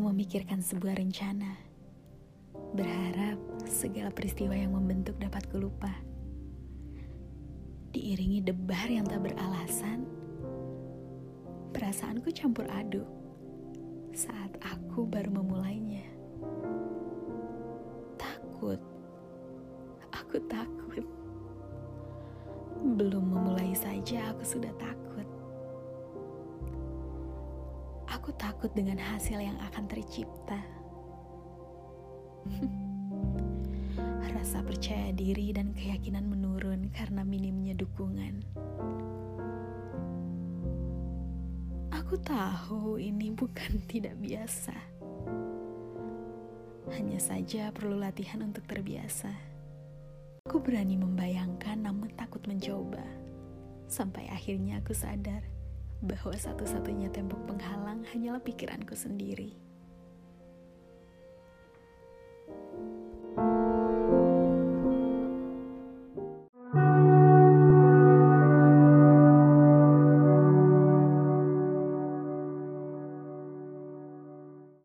memikirkan sebuah rencana. Berharap segala peristiwa yang membentuk dapat kulupa. Diiringi debar yang tak beralasan, perasaanku campur aduk saat aku baru memulainya. Takut, aku takut. Belum memulai saja, aku sudah takut. Aku takut dengan hasil yang akan tercipta. Rasa percaya diri dan keyakinan menurun karena minimnya dukungan. Aku tahu ini bukan tidak biasa. Hanya saja perlu latihan untuk terbiasa. Aku berani membayangkan namun takut mencoba. Sampai akhirnya aku sadar bahwa satu-satunya tembok penghalang hanyalah pikiranku sendiri.